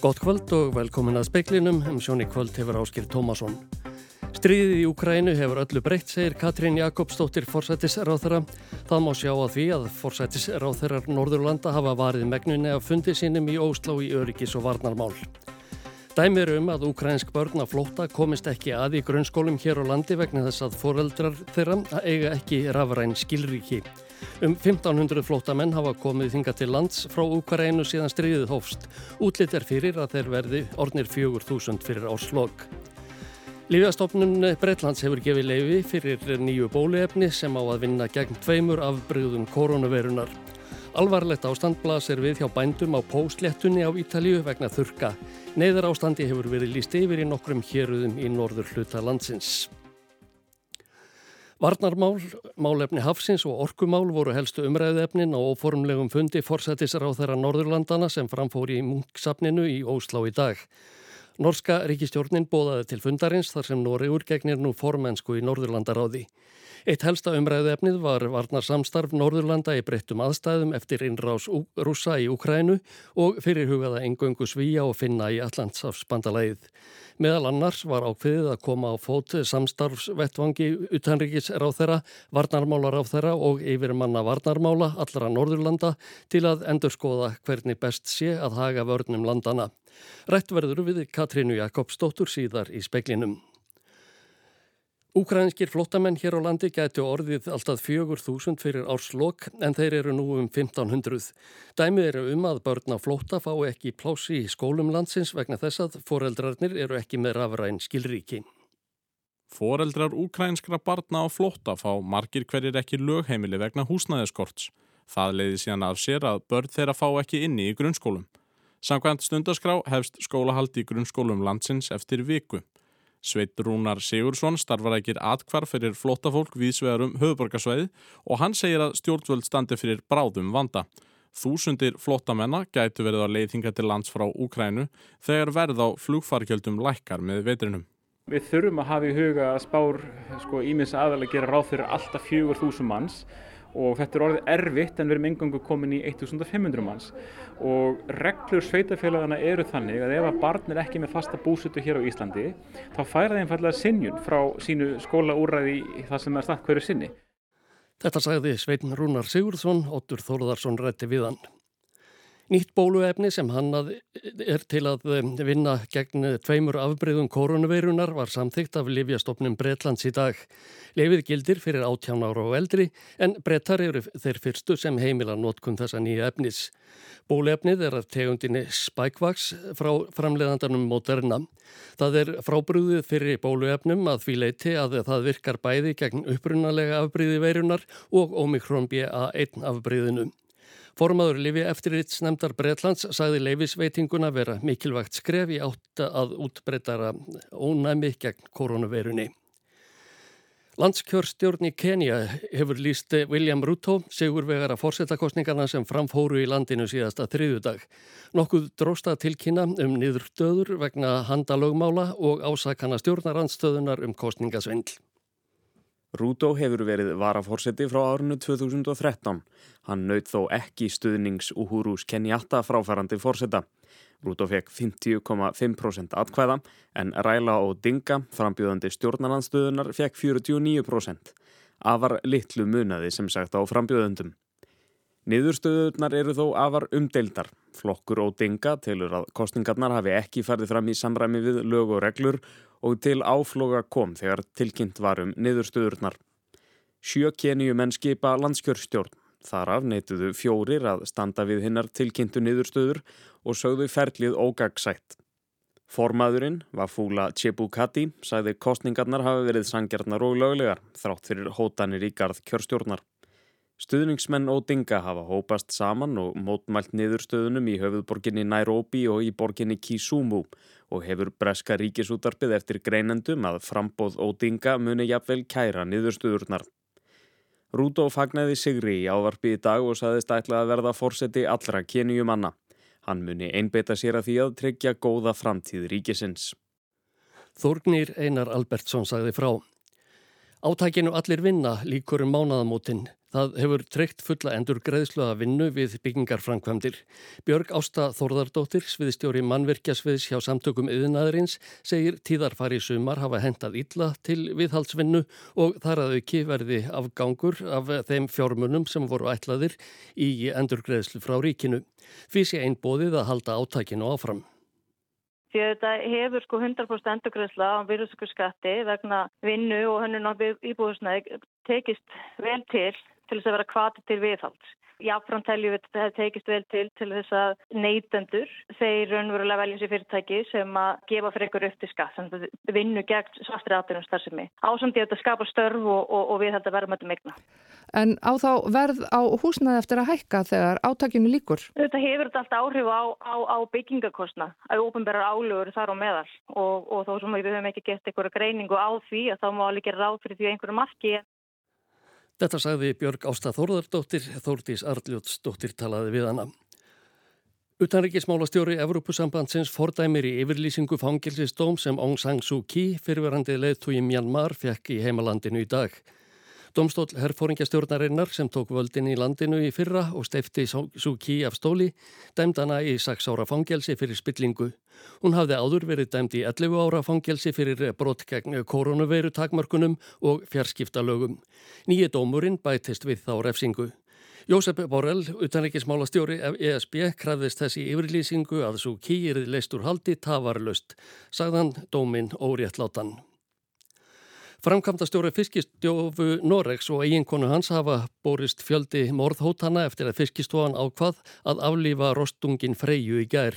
Gott kvöld og velkomin að speiklinum, um sjóni kvöld hefur Áskir Tómasson. Stríðið í Ukrænu hefur öllu breytt, segir Katrín Jakobsdóttir forsættisráþara. Það má sjá að því að forsættisráþarar Norðurlanda hafa varið megnunni af fundi sínum í Óslá í öryggis og varnarmál. Dæmir um að ukrænsk börn að flóta komist ekki að í grunnskólum hér á landi vegna þess að foreldrar þeirra eiga ekki rafræn skilríki. Um 1500 flótamenn hafa komið þinga til lands frá Úkarænu síðan stríðið hófst. Útlitt er fyrir að þeir verði ornir 4000 fyrir áslokk. Lífjastofnun Breitlands hefur gefið leifi fyrir nýju bóluefni sem á að vinna gegn tveimur afbröðum koronavirunar. Alvarlegt ástand blasir við hjá bændum á pósléttunni á Ítalíu vegna þurka. Neiðar ástandi hefur verið líst yfir í nokkrum héruðum í norður hluta landsins. Varnarmál, málefni Hafsins og orkumál voru helstu umræðuefnin á formlegum fundi forsættisar á þeirra Norðurlandana sem framfóri í munksapninu í Óslá í dag. Norska ríkistjórnin bóðaði til fundarins þar sem Nóriður gegnir nú formensku í Norðurlandaráði. Eitt helsta umræðuefnið var varnarsamstarf Norðurlanda í breyttum aðstæðum eftir innrás rúsa í Ukrænu og fyrirhugaða engöngu svíja og finna í Allandsafsbandalæðið. Meðal annars var ákveðið að koma á fót samstarfsvettvangi utanríkis ráþera, varnarmála ráþera og yfirmanna varnarmála allra Norðurlanda til að endurskoða hvernig best sé að haga vörnum landana. Rætt verður við Katrínu Jakobsdóttur síðar í speklinum. Úkrænskir flottamenn hér á landi gætu orðið alltaf fjögur þúsund fyrir árslokk en þeir eru nú um 1500. Dæmið eru um að börn á flotta fá ekki plási í skólum landsins vegna þess að foreldrarnir eru ekki með rafræn skilríki. Foreldrar úkrænskra barna á flotta fá margir hverjir ekki lögheimili vegna húsnæðiskorts. Það leiði síðan af sér að börn þeirra fá ekki inni í grunnskólum. Samkvæmt stundaskrá hefst skólahaldi í grunnskólum landsins eftir viku. Sveit Rúnar Sigursson starfar ekkir atkvarf fyrir flótafólk viðsvegarum höfuborgarsvæði og hann segir að stjórnvöld standi fyrir bráðum vanda. Þúsundir flótamenna gætu verið á leiðinga til lands frá Úkrænu þegar verð á flugfarkjöldum lækkar með vetrinum. Við þurfum að hafa í huga að spár sko, ímis aðalega gera ráð fyrir alltaf fjögur þúsum manns og þetta er orðið erfitt en við erum engangu komin í 1500 manns og reglur sveitafélagana eru þannig að ef að barn er ekki með fasta búsutu hér á Íslandi þá færa þeim fallega sinjun frá sínu skólaúræði í það sem er stað hverju sinni. Þetta sagði Sveitin Rúnar Sigurðsson, Óttur Þóruðarsson rætti við hann. Nýtt bóluefni sem hann er til að eh, vinna gegn tveimur afbreyðum koronaveirunar var samþygt af Livjastofnum Breitlands í dag. Lefið gildir fyrir 18 ára og eldri en brettar eru þeir fyrstu sem heimila notkunn þessa nýja efnis. Bóluefnið er af tegundinni Spikevax frá framleiðandanum Moderna. Það er frábrúðið fyrir bóluefnum að því leiti að það virkar bæði gegn upprunalega afbreyði veirunar og Omikron BA1 afbreyðinu. Formaður Livi eftirrits nefndar Breitlands sagði leifisveitinguna vera mikilvægt skref í átt að útbreytara ónæmi gegn koronaveirunni. Landskjörstjórn í Kenya hefur líst William Ruto sigurvegara fórsetakostningarna sem framfóru í landinu síðasta þriðudag. Nokkuð drósta tilkynna um niðurdöður vegna handalögmála og ásakana stjórnarandstöðunar um kostningasvindl. Rúdó hefur verið varafórseti frá árinu 2013. Hann naut þó ekki stuðnings Uhurus Kenyatta fráfærandi fórseta. Rúdó fekk 50,5% atkvæða en Ræla og Dinga, frambjöðandi stjórnarnanstöðunar, fekk 49%. Afar litlu munaði sem sagt á frambjöðundum. Niðurstöðunar eru þó afar umdeildar. Flokkur og Dinga telur að kostningarnar hafi ekki farið fram í samræmi við lög og reglur og til áfloga kom þegar tilkynnt varum niðurstöðurnar. Sjö kenju menn skipa landskjörstjórn. Þaraf neituðu fjórir að standa við hinnar tilkynntu niðurstöður og sögðu ferlið ógagsætt. Formaðurinn, Vafúla Chebukati, sagði kostningarnar hafi verið sangjarnar og löglegar þrátt fyrir hótanir í garð kjörstjórnar. Stuðningsmenn og dinga hafa hópast saman og mótmælt niðurstöðunum í höfuðborginni Nairobi og í borginni Kisumu og hefur breska ríkisútarpið eftir greinendum að frambóð og dinga muni jafnvel kæra niðurstöðurnar. Rúdó fagnæði Sigri í ávarpi í dag og saðist ætla að verða fórseti allra kenjum manna. Hann muni einbeita sér að því að tryggja góða framtíð ríkisins. Þórgnir Einar Albertsson sagði frá. Átækinu allir vinna líkur um mánaðamótin. Það hefur treykt fulla endur greiðslu að vinnu við byggingarfrankvæmdir. Björg Ásta Þórðardóttir, sviðstjóri mannverkjasviðs hjá samtökum yðinaðurins, segir tíðarfari sumar hafa hentað illa til viðhaldsvinnu og þar að auki verði afgangur af þeim fjármunum sem voru ætlaðir í endur greiðslu frá ríkinu. Sé einn bóðið að halda átækinu áfram. Því að þetta hefur sko 100% endurgræsla á virðsökurskatti vegna vinnu og hennun á íbúðusnæði tekist vel til til þess að vera kvati til viðhalds. Jáfnfram teljum við að þetta tekist vel til til þess að neytendur þeir raunverulega velja sér fyrirtæki sem að gefa fyrir ykkur upp til skatt sem vinnu gegn svartri aðbyrjum starfsemi. Ásamdi að þetta skapa störf og, og, og við þetta verðum þetta mikna. En á þá verð á húsnaði eftir að hækka þegar átakinu líkur? Þetta hefur þetta alltaf áhrif á, á, á byggingakostna að ópenbærar álugur þar á meðal og, og þó sem við höfum ekki gett einhverja greiningu á því að þá má alveg gera ráð fyrir því einhverju marki Þetta sagði Björg Ásta Þórðardóttir, Þórdís Arljótsdóttir talaði við hana. Utanrikismála stjóri Evrópusambandsins fordæmir í yfirlýsingu fangilsistóm sem Aung San Suu Kyi fyrirverandi leðtúi Mjanmar fekk í heimalandinu í dag. Domstól herrfóringjastjórnarinnar sem tók völdin í landinu í fyrra og steifti Suu Kyi af stóli dæmdana í 6 ára fangelsi fyrir spillingu. Hún hafði áður verið dæmd í 11 ára fangelsi fyrir brott gegn koronaveiru takmarkunum og fjarskiptalögum. Nýje dómurinn bætist við þá refsingu. Jósef Borrell, utanleikismála stjóri ESB, krafðist þessi yfirlýsingu að Suu Kyi erið leist úr haldi tafarlust, sagðan dóminn óréttlátan. Framkvæmdastjóri fiskistjófu Noregs og eiginkonu hans hafa borist fjöldi morðhótana eftir að fiskistofan ákvað að aflífa rostungin Freyju í gær.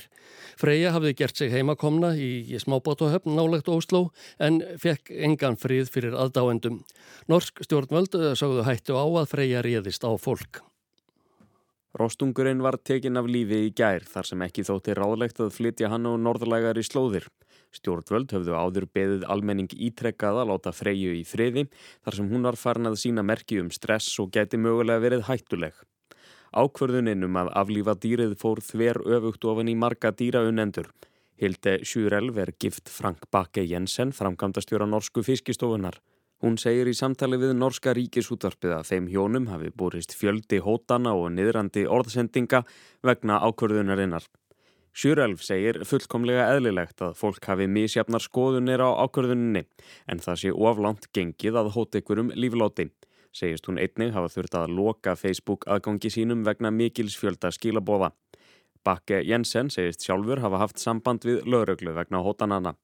Freyja hafði gert sig heimakomna í smábátuhöfn nálegt Ósló en fekk engan frið fyrir aðdáendum. Norsk stjórnvöld sagðu hættu á að Freyja réðist á fólk. Rostungurinn var tekin af lífi í gær þar sem ekki þótti ráðlegt að flytja hann á norðlægar í slóðir. Stjórnvöld höfðu áður beðið almenning ítrekkað að láta freyju í friði þar sem hún var farin að sína merki um stress og geti mögulega verið hættuleg. Ákverðuninn um að aflífa dýrið fór þver öfugt ofan í marga dýraunendur. Hilde Sjúrelv er gift Frank Bakke Jensen, framkvæmdastjóra norsku fiskistofunar. Hún segir í samtali við Norska ríkisútvarpið að þeim hjónum hafi borist fjöldi hótana og niðrandi orðsendinga vegna ákverðunarinnar. Sjúrelf segir fullkomlega eðlilegt að fólk hafi misjafnar skoðunir á ákvörðuninni en það sé oflant gengið að hóta ykkurum lífláti. Segist hún einnig hafa þurft að loka Facebook aðgangi sínum vegna mikilsfjölda skilabóða. Bakke Jensen segist sjálfur hafa haft samband við lögröglu vegna hótanana.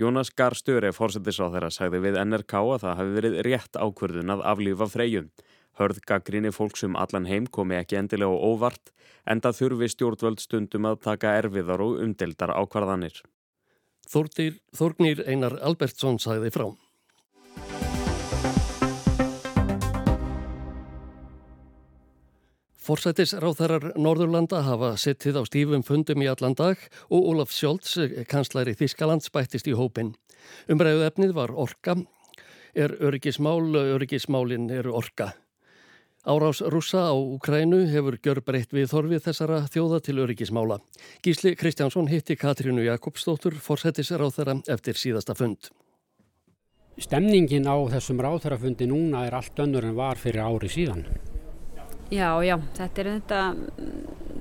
Jónas Garstöre fórsetis á þeirra sagði við NRK að það hafi verið rétt ákvörðun að aflífa freyjum. Hörðgagrinni fólksum allan heim komi ekki endilega og óvart en það þurfi stjórnvöld stundum að taka erfiðar og umdeldar ákvarðanir. Þórnir, Þórnir Einar Albertsson sagði frá. Forsætisráþarar Norðurlanda hafa sittið á stífum fundum í allan dag og Ólaf Sjólds, kanslæri Þískaland, spættist í hópin. Umræðu efnið var orka, er öryggismál, öryggismálin eru orka. Árás rúsa á Ukrænu hefur gjör breytt við þorfið þessara þjóða til öryggismála. Gísli Kristjánsson hitti Katrínu Jakobsdóttur fórsættisar á þeirra eftir síðasta fund. Stemningin á þessum ráþarafundi núna er allt önnur en var fyrir ári síðan. Já, já, þetta er þetta,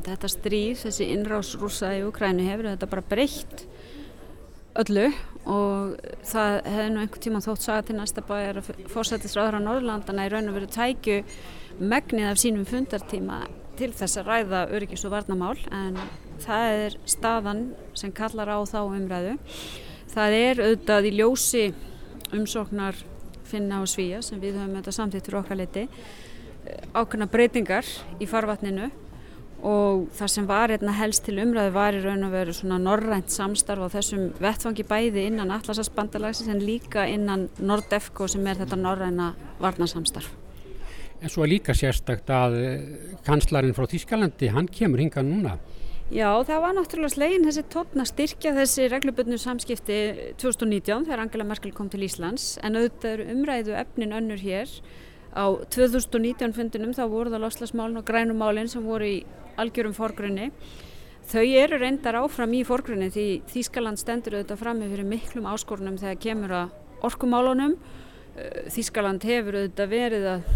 þetta stríð, þessi innrás rúsa í Ukrænu hefur þetta bara breytt öllu og það hefði nú einhver tíma þótt saga til næsta bæjar að fórsættisráður á Norðlandana í raun og veru tækju megnið af sínum fundartíma til þess að ræða öryggis og varnamál en það er staðan sem kallar á þá umræðu. Það er auðvitað í ljósi umsóknar finna og svíja sem við höfum þetta samtitt fyrir okkar liti ákveðna breytingar í farvatninu og það sem var einna helst til umræðu var í raun og veru svona norrænt samstarf á þessum vettfangi bæði innan Atlasasbandalagsins en líka innan Nordefco sem er þetta norræna varnasamstarf. En svo er líka sérstakt að eh, kanslarinn frá Þískalandi, hann kemur hinga núna. Já, það var náttúrulega slegin þessi tótna styrkja þessi reglubunnu samskipti 2019 þegar Angela Merkel kom til Íslands en auðvitað eru umræðu efnin önnur hér. Á 2019 fundinum þá voru það loslasmálin og grænumálin sem voru í algjörum forgrunni. Þau eru reyndar áfram í forgrunni því Þískaland stendur auðvitað fram með fyrir miklum áskorunum þegar kemur að orkumálunum. Þískaland hefur auðvitað verið að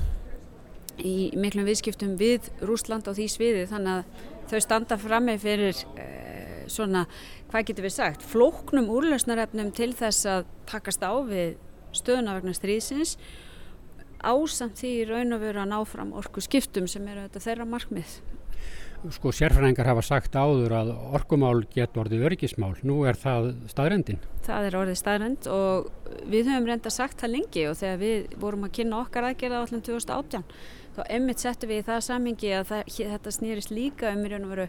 í miklum viðskiptum við Rúsland á því sviði þannig að þau standa fram með fyrir eh, svona, hvað getur við sagt, flóknum úrlausnarefnum til þess að takast á við stöðuna vegna stríðsins ásamt því raun og veru að ná fram orku skiptum sem eru þetta þeirra markmið. Sko sérfræðingar hafa sagt áður að orkumál getur orðið örgismál. Nú er það staðrendin. Það er orðið staðrend og við höfum reynda sagt það lengi og þegar við vorum að kynna okkar aðgerða á allum 2018 þá emmitt settum við í það samingi að það, þetta snýrist líka um í raun og veru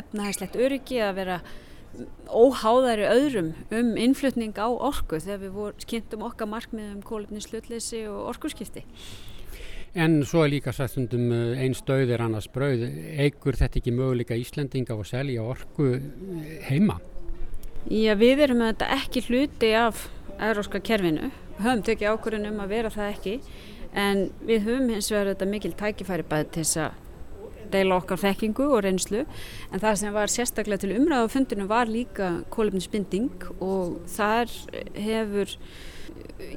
efnahæslegt öryggi að vera óháðari öðrum um innflutning á orku þegar við vor, kynntum okkar markmið um kólefnislutleysi og orkurskipti. En svo er líka sættundum eh, einn stöðir annars brauð. Eigur þetta ekki möguleika Íslandinga að selja orku eh, heima? Já, við erum þetta ekki hluti af euróska kerfinu. Höfum tekið ákvörðun um að vera það ekki en við höfum hins vegar þetta mikil tækifæri bæði til þess að deila okkar þekkingu og reynslu en það sem var sérstaklega til umræða á fundinu var líka kólefnisbinding og þar hefur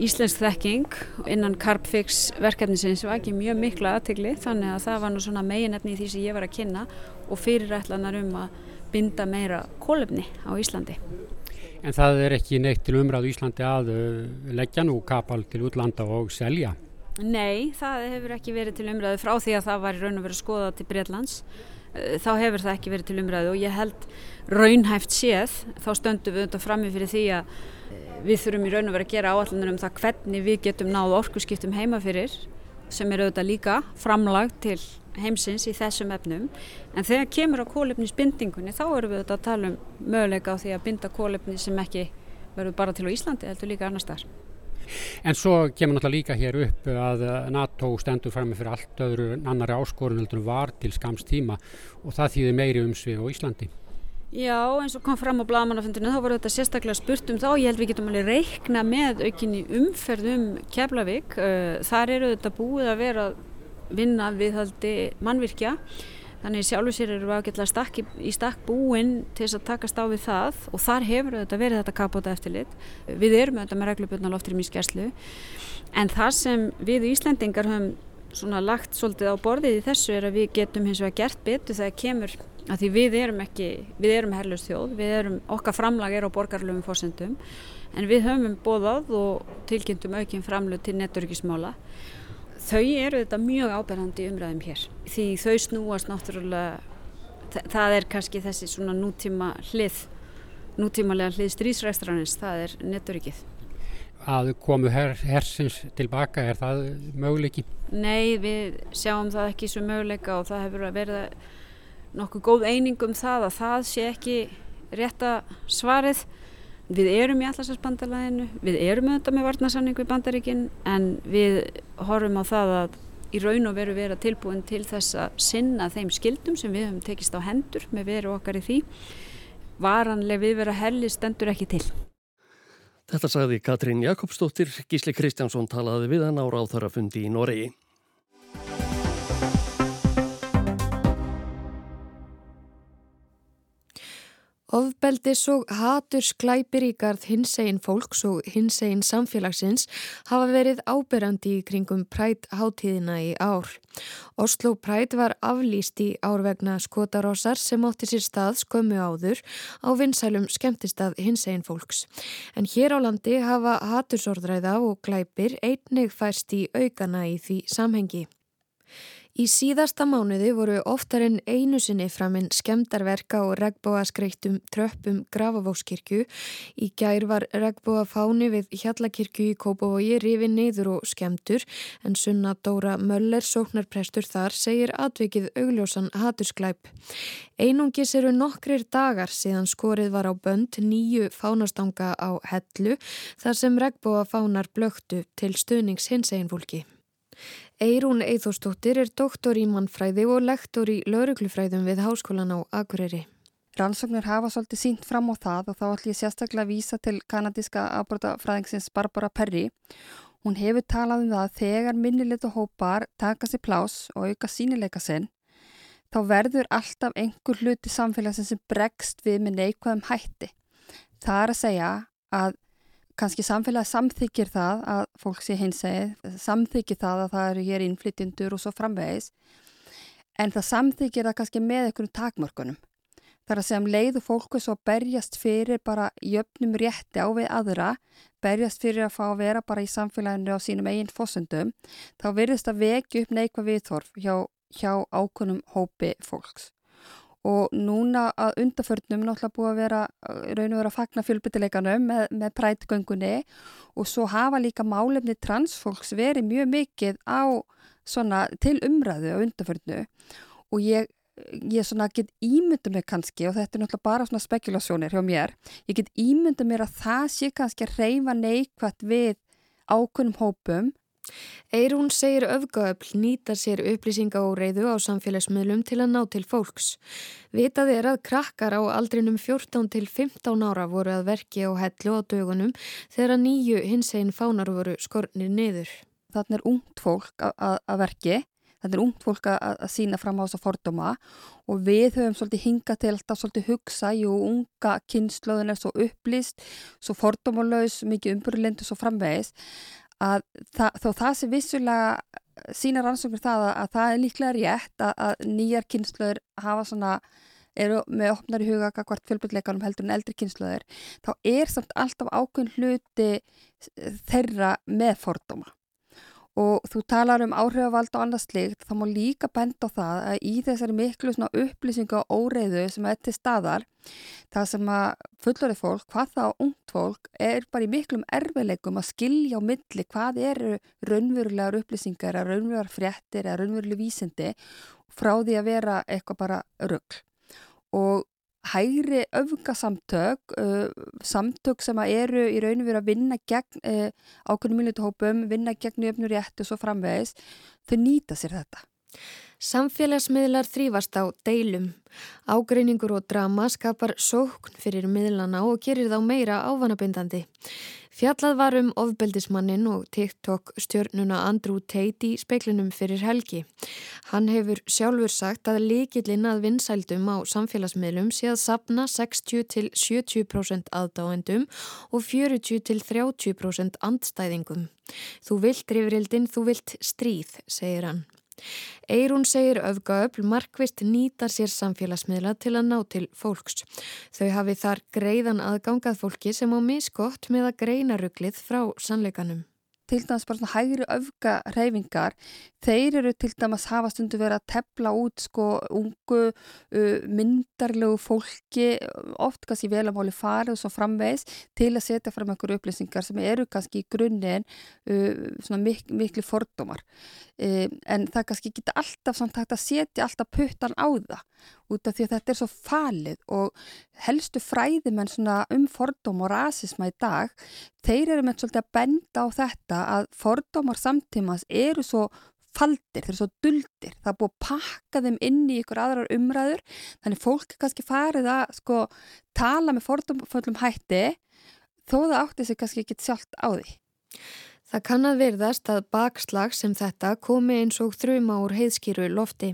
Íslensk þekking innan Carpfix verkefnisins var ekki mjög mikla aðtegli þannig að það var nú svona meginefni í því sem ég var að kynna og fyrirætlanar um að binda meira kólefni á Íslandi. En það er ekki neitt til umræðu Íslandi að uh, leggja nú kapal til útlanda og selja? Nei, það hefur ekki verið til umræðu frá því að það var í raun og verið skoðað til Breitlands. Eh, þá hefur það ekki verið til umræðu og ég held raunhæft séð, þá stöndum við undan frammi fyrir því að eh, við þurfum í raun og verið að gera áallunar um það hvernig við getum náð orkuskiptum heima fyrir sem er auðvitað líka framlag til heimsins í þessum efnum en þegar kemur á kólefnisbindingunni þá erum við auðvitað að tala um möguleika á því að binda kólefni sem ekki verður bara til á Íslandi heldur líka annar starf. En svo kemur náttúrulega líka hér upp að NATO stendur fram með fyrir allt öðru annari áskorun heldur var til skams tíma og það þýðir meiri umsvið á Íslandi. Já, eins og kom fram á blagamannafundinu þá voru þetta sérstaklega spurt um þá. Ég held við getum alveg reikna með aukinni umferð um Keflavík. Þar eru þetta búið að vera vinna viðhaldi mannvirkja Þannig sjálfur sér eru við ágætlega stakk í, í stakk búinn til þess að takast á við það og þar hefur þetta verið þetta kapóta eftirlit. Við erum auðvitað með reglubunna loftur í mískerslu en það sem við Íslandingar höfum svona lagt svolítið á borðið í þessu er að við getum hins vegar gert betur þegar kemur að því við erum ekki, við erum herlust þjóð, við erum, okkar framlag er á borgarlöfum fórsendum en við höfum bóðað og tilkynntum aukinn framlög til netturikismála Þau eru þetta mjög áberandi umræðum hér því þau snúast náttúrulega, það er kannski þessi svona nútíma hlið, nútímalega hlið strísræstranins, það er netturíkið. Að komu her, hersins tilbaka, er það möguleiki? Nei, við sjáum það ekki svo möguleika og það hefur verið nokkuð góð eining um það að það sé ekki rétta svarið Við erum í allarsvarsbandalæðinu, við erum auðvitað með varnasamning við bandaríkinn en við horfum á það að í raun og veru vera tilbúin til þess að sinna þeim skildum sem við höfum tekist á hendur með veru okkar í því. Varanleg við vera helli stendur ekki til. Þetta sagði Katrín Jakobsdóttir, Gísli Kristjánsson talaði við hann á ráþarafundi í Noregi. Ofbeldis og haturs glæpir í garð hinsegin fólks og hinsegin samfélagsins hafa verið áberandi í kringum prætt hátíðina í ár. Oslo prætt var aflýst í árvegna skotarossar sem átti sér stað skömmu áður á vinsælum skemmtistað hinsegin fólks. En hér á landi hafa hatursorðræða og glæpir einnig færst í aukana í því samhengi. Í síðasta mánuði voru oftar en einu sinni framinn skemdarverka og regnbóa skreittum tröppum Grafavókskirkju. Í gær var regnbóa fáni við Hjallakirkju í Kópavogi rifin neyður og skemdur en sunna Dóra Möller, sóknarprestur þar, segir atvikið augljósan hatursklæp. Einungis eru nokkrir dagar síðan skorið var á bönd nýju fánastanga á hellu þar sem regnbóa fánar blöktu til stuðnings hins einn fólki. Eirún Eithóstóttir er doktor í mannfræði og lektor í lauruglufræðum við Háskólan á Akureyri. Rannsóknir hafa svolítið sínt fram á það og þá ætlum ég sérstaklega að vísa til kanadíska afbrotafræðingsins Barbara Perry. Hún hefur talað um það að þegar minnilegtu hópar taka sér plás og auka sínileika sinn, þá verður alltaf einhver hluti samfélagsins sem bregst við með neikvæðum hætti. Það er að segja að kannski samfélagi samþykir það að fólk sé hins egið, samþykir það að það eru hér innflytjendur og svo framvegis en það samþykir það kannski með einhverjum takmörkunum. Það er að segja um leiðu fólku svo berjast fyrir bara jöfnum rétti á við aðra, berjast fyrir að fá að vera bara í samfélaginu á sínum eigin fósundum, þá verðist að vekja upp neikva viðþorf hjá, hjá ákunum hópi fólks og núna að undarförnum náttúrulega búið að vera raun og vera að fagna fjölbyttileikanum með, með prætgöngunni og svo hafa líka málefni transfólks verið mjög mikið á svona til umræðu á undarförnu og ég, ég svona get ímynda mig kannski og þetta er náttúrulega bara svona spekulasjónir hjá mér, ég get ímynda mér að það sé kannski að reyfa neikvægt við ákunnum hópum Eirún segir öfgaöfl nýta sér upplýsinga og reyðu á samfélagsmiðlum til að ná til fólks. Vitað er að krakkar á aldrinum 14 til 15 ára voru að verki á hellu á dögunum þegar nýju hins einn fánar voru skornir niður. Þannig er ungt fólk að verki, þannig er ungt fólk að sína fram á þess að fordóma og við höfum svolítið hingað til alltaf svolítið hugsa, jú, unga kynnslöðun er svo upplýst, svo fordómalaus, mikið umbúrlind og svo framvegis að það, þó það sem vissulega sína rannsóknir það að, að það er líklega rétt að, að nýjar kynnslöður hafa svona, eru með opnar í huga hvort fjölbyrleikanum heldur en eldri kynnslöður, þá er samt alltaf ákveðin hluti þeirra með fordóma og þú talar um áhrifavald og annað slikt, þá má líka benda á það að í þessari miklu upplýsingu og óreiðu sem er til staðar það sem að fullorið fólk, hvað þá ungt fólk er bara í miklum erfileikum að skilja á milli hvað eru raunverulegar upplýsingar, raunverulegar fréttir raunveruleg vísindi frá því að vera eitthvað bara röggl og hægri öfgasamtök, uh, samtök sem eru í rauninu verið að vinna gegn uh, ákveðnum miljötuhópum, vinna gegn jöfnur rétt og svo framvegis, þau nýta sér þetta. Samfélagsmiðlar þrýfast á deilum. Ágreiningur og drama skapar sókn fyrir miðlana og gerir þá meira ávanabindandi. Fjallað var um ofbeldismannin og TikTok stjörnuna Andrew Tate í speiklunum fyrir helgi. Hann hefur sjálfur sagt að líkillin að vinsældum á samfélagsmiðlum sé að sapna 60-70% aðdáendum og 40-30% andstæðingum. Þú vilt rifrildin, þú vilt stríð, segir hann. Eirún segir öfgaöfl markvist nýtar sér samfélagsmiðla til að ná til fólks. Þau hafi þar greiðan aðgangað fólki sem á miskott með að greina rugglið frá sannleikanum til dæmis bara svona hægri öfga reyfingar, þeir eru til dæmis hafa stundu verið að tepla út sko ungu myndarlegu fólki oft kannski vel að máli farið og svo framvegs til að setja fram einhverju upplýsingar sem eru kannski í grunninn uh, svona mik miklu fordómar en það kannski geta alltaf samt hægt að setja alltaf puttan á það út af því að þetta er svo falið og helstu fræðimenn um fordóm og rasisma í dag, þeir eru með svolítið að benda á þetta að fordómar samtímas eru svo faldir, þeir eru svo duldir, það er búið að pakka þeim inn í ykkur aðrar umræður, þannig fólk kannski farið að sko tala með fordómföllum hætti þó það átti sig kannski ekki sjálft á því. Það kann að verðast að bakslag sem þetta komi eins og þrjuma úr heiðskýru lofti.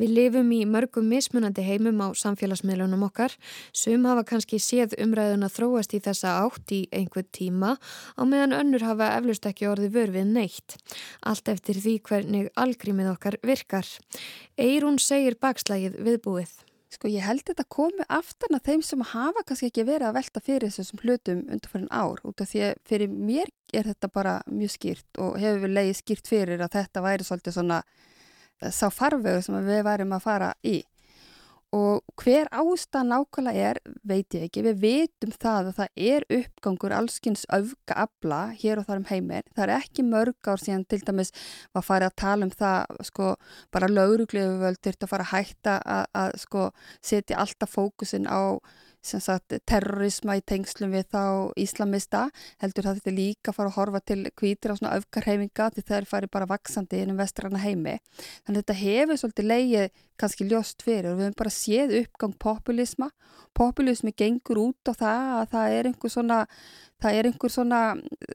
Við lifum í mörgum mismunandi heimum á samfélagsmiðlunum okkar, sum hafa kannski séð umræðun að þróast í þessa átt í einhver tíma á meðan önnur hafa eflust ekki orði vörfið neitt. Allt eftir því hvernig algrímið okkar virkar. Eirún segir bakslagið viðbúið. Sko ég held þetta komi aftan að þeim sem hafa kannski ekki verið að velta fyrir þessum hlutum undir fyrir ár út af því að fyrir mér er þetta bara mjög skýrt og hefur við leiðið skýrt fyrir að þetta væri svolítið svona eh, sá farvegu sem við værim að fara í og hver ástað nákvæmlega er, veit ég ekki, við veitum það að það er uppgangur allskynns öfgaabla hér og þar um heimir. Það er ekki mörg ár síðan til dæmis var farið að tala um það, sko, bara lauruglegu völd til að fara að hætta að, að sko, setja alltaf fókusin á sagt, terrorisma í tengslum við þá íslamista heldur það þetta líka fara að horfa til kvítir á svona öfgarheiminga það er farið bara vaksandi innum vestrana heimi. Þannig að þetta hefur svolítið leið kannski ljóst fyrir og við hefum bara séð uppgang populisma. Populismi gengur út á það að það er einhver svona það er einhver svona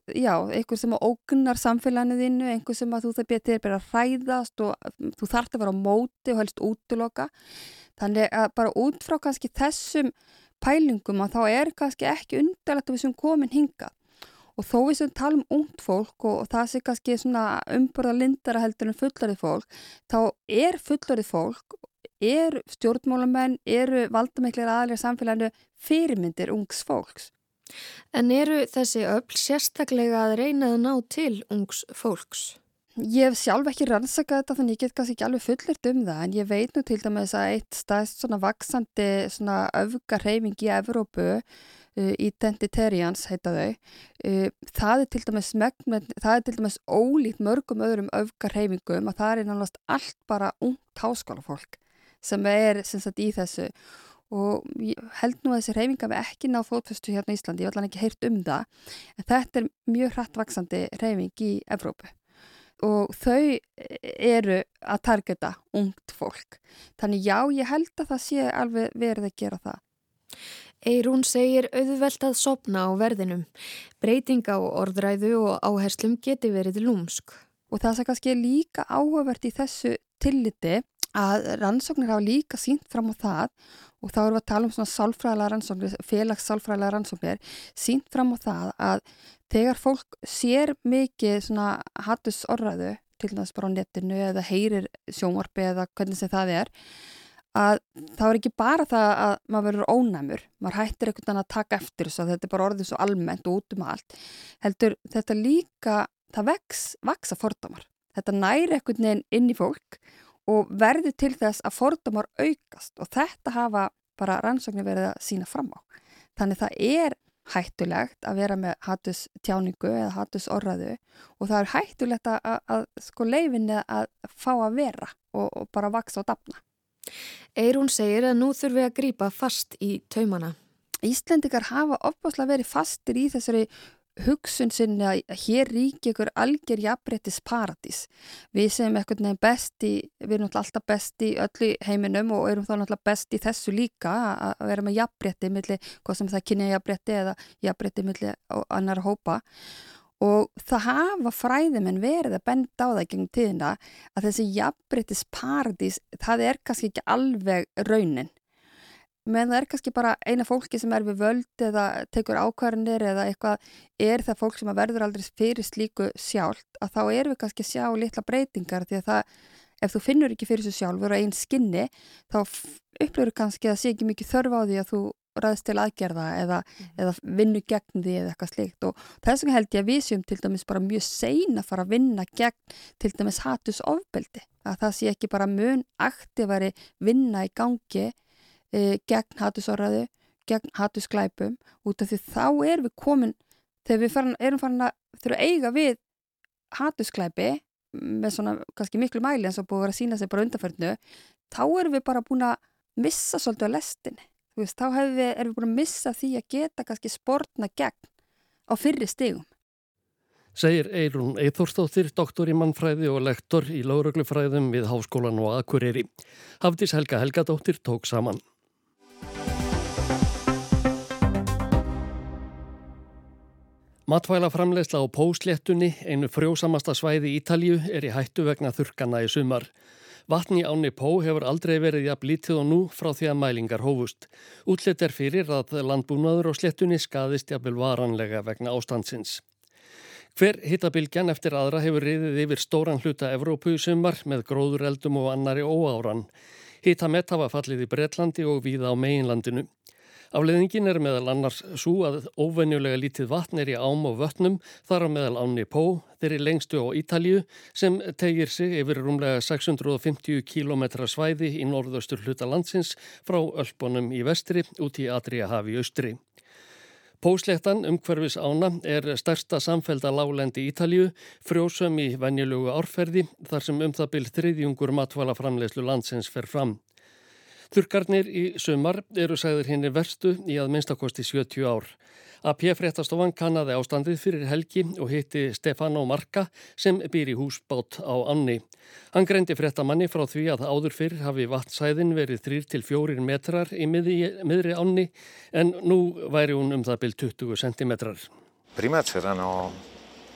já, einhver sem ógnar samfélaginu þínu einhver sem að þú það betur bara að hræðast og þú þarf að vera á móti og helst útloka þannig að bara út frá kannski þessum pælingum að þá er kannski ekki undarlegt að við sem komin hinga og þó við sem talum ungt fólk og, og það sé kannski umborða lindara heldur en fullarið fólk þá er fullarið fólk er stjórnmálamenn, eru valdamiklir aðlir samfélaginu fyrirmyndir ungs fólks. En eru þessi öll sérstaklega að reyna að ná til ungs fólks? Ég hef sjálf ekki rannsakað þetta þannig ég get kannski ekki alveg fullirt um það en ég veit nú til dæmis að eitt staðst svona vaksandi svona öfgarheiming í Evrópu uh, Identitarians heita þau uh, það er til dæmis megn, það er til dæmis ólít mörgum öðrum öfgarheimingum að það er náttúrulega allt bara ungt háskólafólk sem er sem sagt í þessu. Og held nú að þessi reyfinga við ekki ná fótfestu hérna í Íslandi, ég ætla ekki heyrt um það en þetta er mjög hratt vaksandi reyfing í Evrópu og þau eru að targeta ungt fólk. Þannig já, ég held að það sé alveg verið að gera það. Eirún segir auðvelt að sopna á verðinum. Breytinga og orðræðu og áherslum geti verið lúmsk. Og það sem kannski er líka áhugavert í þessu tilliti að rannsóknir hafa líka sínt fram á það og þá erum við að tala um svona sálfræðilega rannsóknir, félags sálfræðilega rannsóknir, sínt fram á það að þegar fólk sér mikið svona hattus orðræðu til þess bara á netinu eða heyrir sjónvarpi eða hvernig sem það er að þá er ekki bara það að maður verður ónæmur, maður hættir einhvern veginn að taka eftir þess að þetta er bara orðið svo almennt og út um allt, heldur þetta líka, það vex, vaksa fordómar, þetta næri einhvern veginn inn í fólk og verður til þess að fordómar aukast og þetta hafa bara rannsóknir verið að sína fram á, þannig það er hættulegt að vera með hattus tjáningu eða hattus orraðu og það er hættulegt að, að, að sko leifinni að fá að vera og, og bara vaksa og dapna. Eirún segir að nú þurfum við að grýpa fast í taumana. Íslendikar hafa opbáslega verið fastir í þessari hugsun sinni að hér ríki ykkur algjör jafnbrettis paradís. Við sem ekkert nefn besti, við erum alltaf besti í öllu heiminum og erum þá alltaf besti í þessu líka að vera með jafnbretti millir, hvað sem það kynja jafnbretti eða jafnbretti millir annar hópa og það hafa fræðimenn verið að benda á það gegn tíðina að þessi jafnbrettis paradís, það er kannski ekki alveg raunin menn það er kannski bara eina fólki sem er við völd eða tekur ákvarðanir eða eitthvað er það fólk sem verður aldrei fyrir slíku sjálft að þá erum við kannski að sjá litla breytingar því að það, ef þú finnur ekki fyrir þessu sjálfur og einn skinni þá upplifur kannski að sé ekki mikið þörf á því að þú ræðst til aðgerða eða, mm. eða vinnu gegn því eða eitthvað slikt og þess vegna held ég að við séum til dæmis bara mjög sein að fara að vinna gegn til dæmis hatus ofbeldi að það sé ekki bara mun aktífari vinna í gangi e, gegn hattusorraðu, gegn hattusklæpum út af því þá erum við komin, þegar við farin, erum farin að þurfa að eiga við hattusklæpi með svona kannski miklu mæli eins og búið að vera að sína sig bara undanförnu, þá erum við bara búin að missa svolítið á lestinni. Veist, þá við, erum við búin að missa því að geta kannski spórna gegn á fyrri stigum. Segir Eirún Eithórstóttir, doktor í mannfræði og lektor í lágröglufræðum við Háskólan og Akureyri. Hafdís Helga Helgadóttir tók saman. Matvælaframlegsla á Pósléttunni, einu frjósamasta svæði Ítalju, er í hættu vegna þurkana í sumar. Vatni áni Pó hefur aldrei verið jafn lítið og nú frá því að mælingar hófust. Útlitt er fyrir að landbúnaður á sléttunni skadist jafnvel varanlega vegna ástandsins. Hver hittabilgjan eftir aðra hefur riðið yfir stóran hluta Evrópu í sumar með gróðureldum og annari óáran. Hittamett hafa fallið í Breitlandi og víða á meginlandinu. Afleðingin er meðal annars svo að óvenjulega lítið vatn er í ám og vötnum þar á meðal áni Pó, þeirri lengstu á Ítalju sem tegir sig yfir rúmlega 650 km svæði í norðaustur hluta landsins frá Ölpunum í vestri út í Adriahafi austri. Pósléttan umhverfis ána er stærsta samfelda lálendi Ítalju, frjósum í venjulugu árferði þar sem um það byrð þriðjungur matvala framlegslu landsins fer fram. Þurkarnir í sömar eru sagður henni verstu í að minnstakosti 70 ár. AP fréttastofan kannadi ástandið fyrir helgi og hitti Stefano Marca sem býr í húsbát á Anni. Hann greindi fréttamanni frá því að áður fyrr hafi vatnsæðin verið 3-4 metrar í miðri, Anni en nú væri hún um það byrj 20 cm. Prima c'erano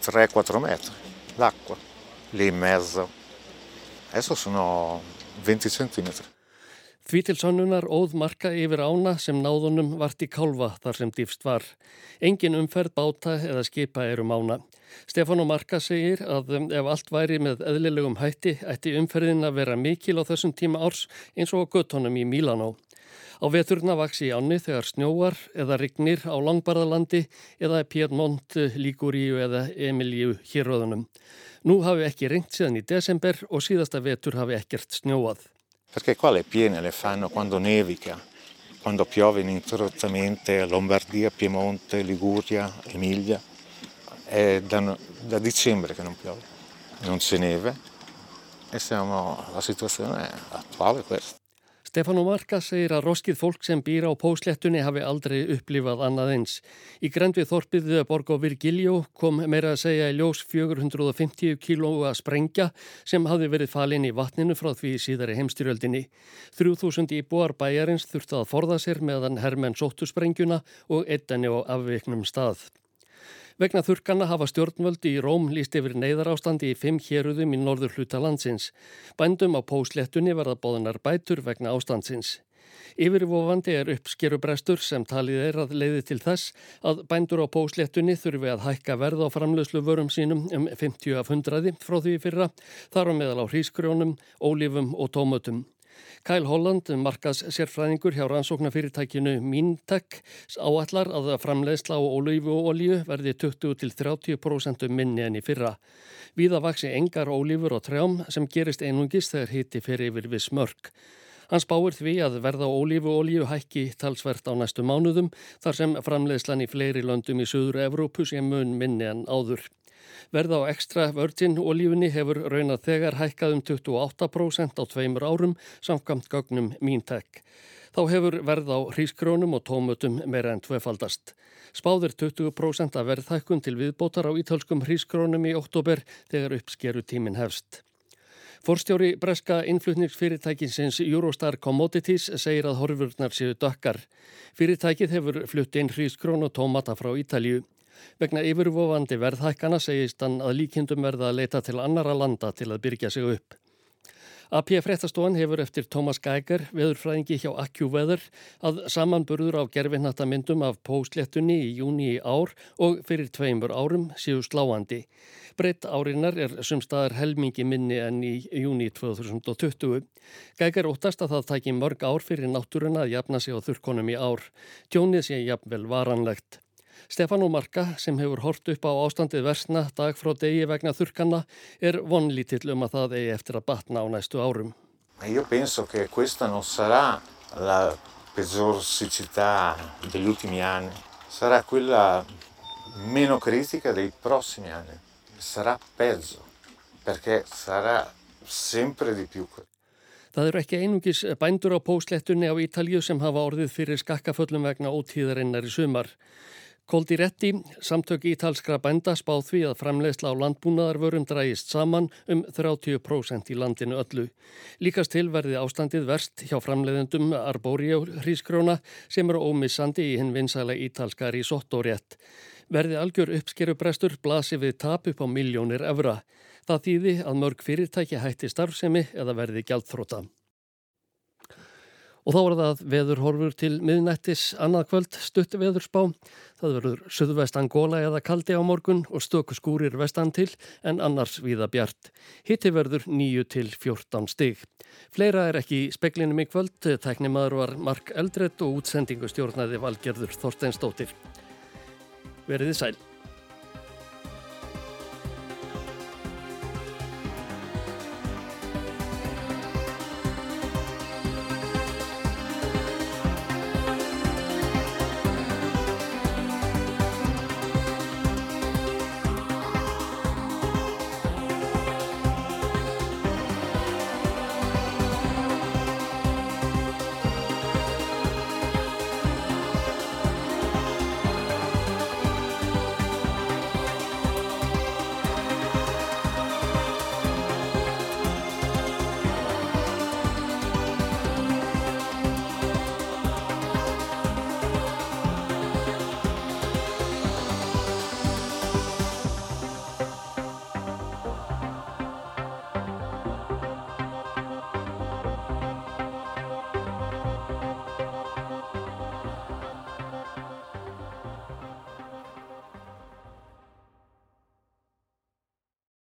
3-4 metri l'acqua lì in mezzo, adesso sono 20 cm. Því til sannunar óð marka yfir ána sem náðunum vart í kálfa þar sem dýfst var. Engin umferð báta eða skipa er um ána. Stefán og Marka segir að um, ef allt væri með eðlilegum hætti ætti umferðin að vera mikil á þessum tíma árs eins og á göttunum í Mílanó. Á veturna vaksi í áni þegar snjóar eða rignir á Langbarðalandi eða Piedmont, Liguríu eða Emilíu héröðunum. Nú hafi ekki ringt síðan í desember og síðasta vetur hafi ekkert snjóað. Perché qua le piene le fanno quando nevica, quando piove ininterrottamente Lombardia, Piemonte, Liguria, Emilia. È da, da dicembre che non piove, non c'è neve e siamo, la situazione attuale è questa. Stefán Marka segir að roskið fólk sem býra á póslettunni hafi aldrei upplifað annað eins. Í grend við þorpið Borg og Virgilio kom meira að segja í ljós 450 kílóa sprengja sem hafi verið falin í vatninu frá því síðari heimstyrjöldinni. 3000 íbúar bæjarins þurfti að forða sér meðan hermenn sóttu sprengjuna og ettanni á afviknum stað. Vegna þurkana hafa stjórnvöldi í Róm líst yfir neyðarástandi í fimm héruðum í norður hluta landsins. Bændum á póslettunni verða bóðunar bætur vegna ástandsins. Yfirvofandi er uppskerubrestur sem talið er að leiði til þess að bændur á póslettunni þurfi að hækka verð á framlöslu vörum sínum um 50 af 100 frá því fyrra, þar á meðal á hrísgrjónum, ólífum og tómötum. Kyle Holland, markas sérfræðingur hjá rannsóknarfyrirtækinu Mintek, áallar að framleiðsla á ólífu og olíu verði 20-30% minni enn í fyrra. Víða vaksi engar ólífur og trjám sem gerist einungis þegar hiti fyrir yfir við smörk. Hans báir því að verða ólífu og olíu hækki talsvert á næstu mánuðum þar sem framleiðslan í fleiri löndum í Suður Evrópu sem mun minni en áður. Verða á ekstra vörgin olífunni hefur raunað þegar hækkað um 28% á tveimur árum samkvæmt gögnum Míntek. Þá hefur verð á hrískrónum og tómutum meira en tvefaldast. Spáðir 20% að verðhækkun til viðbótar á ítölskum hrískrónum í oktober þegar uppskeru tímin hefst. Forstjóri breska innflutningsfyrirtækinsins Eurostar Commodities segir að horfurnar séu dökkar. Fyrirtækið hefur flutt inn hrískrón og tómata frá Ítalju. Vegna yfirvofandi verðhækkana segist hann að líkindum verða að leita til annara landa til að byrja sig upp. AP fréttastofan hefur eftir Thomas Geiger, veðurfræðingi hjá AccuWeather, að samanburður á gerfinnattamyndum af póslettunni í júni í ár og fyrir tveimur árum séu sláandi. Breytt árinar er sumstaðar helmingi minni enn í júni 2020. Geiger óttast að það tæki mörg ár fyrir náttúruna að jafna sig á þurrkonum í ár. Tjónið sé jafnvel varanlegt. Stefán og Marka sem hefur hort upp á ástandið versna dag frá degi vegna þurkanna er vonlítill um að það eigi eftir að batna á næstu árum. Io penso che questa non sarà la peggior siccità degli ultimi anni, sarà quella meno critica dei prossimi anni, sarà peggio perché sarà sempre di più. Það eru ekki einungis bændur á póslettunni á Ítalju sem hafa orðið fyrir skakkaföllum vegna ótíðarinnar í sumar. Koldi Retti, samtök ítalskra bænda spáð því að framleiðsla á landbúnaðarvörum drægist saman um 30% í landinu öllu. Líkast til verði ástandið verst hjá framleiðendum Arborio hrísgróna sem eru ómissandi í hinn vinsæla ítalska risotto rétt. Verði algjör uppskerubrestur blasi við tap upp á miljónir evra. Það þýði að mörg fyrirtæki hætti starfsemi eða verði gjaldþróta. Og þá er það veðurhorfur til miðnættis annað kvöld stutt veðurspá. Það verður söðvest Angola eða kaldi á morgun og stöku skúrir vestan til en annars viða bjart. Hitti verður 9 til 14 stig. Fleira er ekki í speklinum í kvöld. Tæknimaður var Mark Eldredd og útsendingu stjórnaði Valgerður Þorsteinstóttir. Verðið sæl.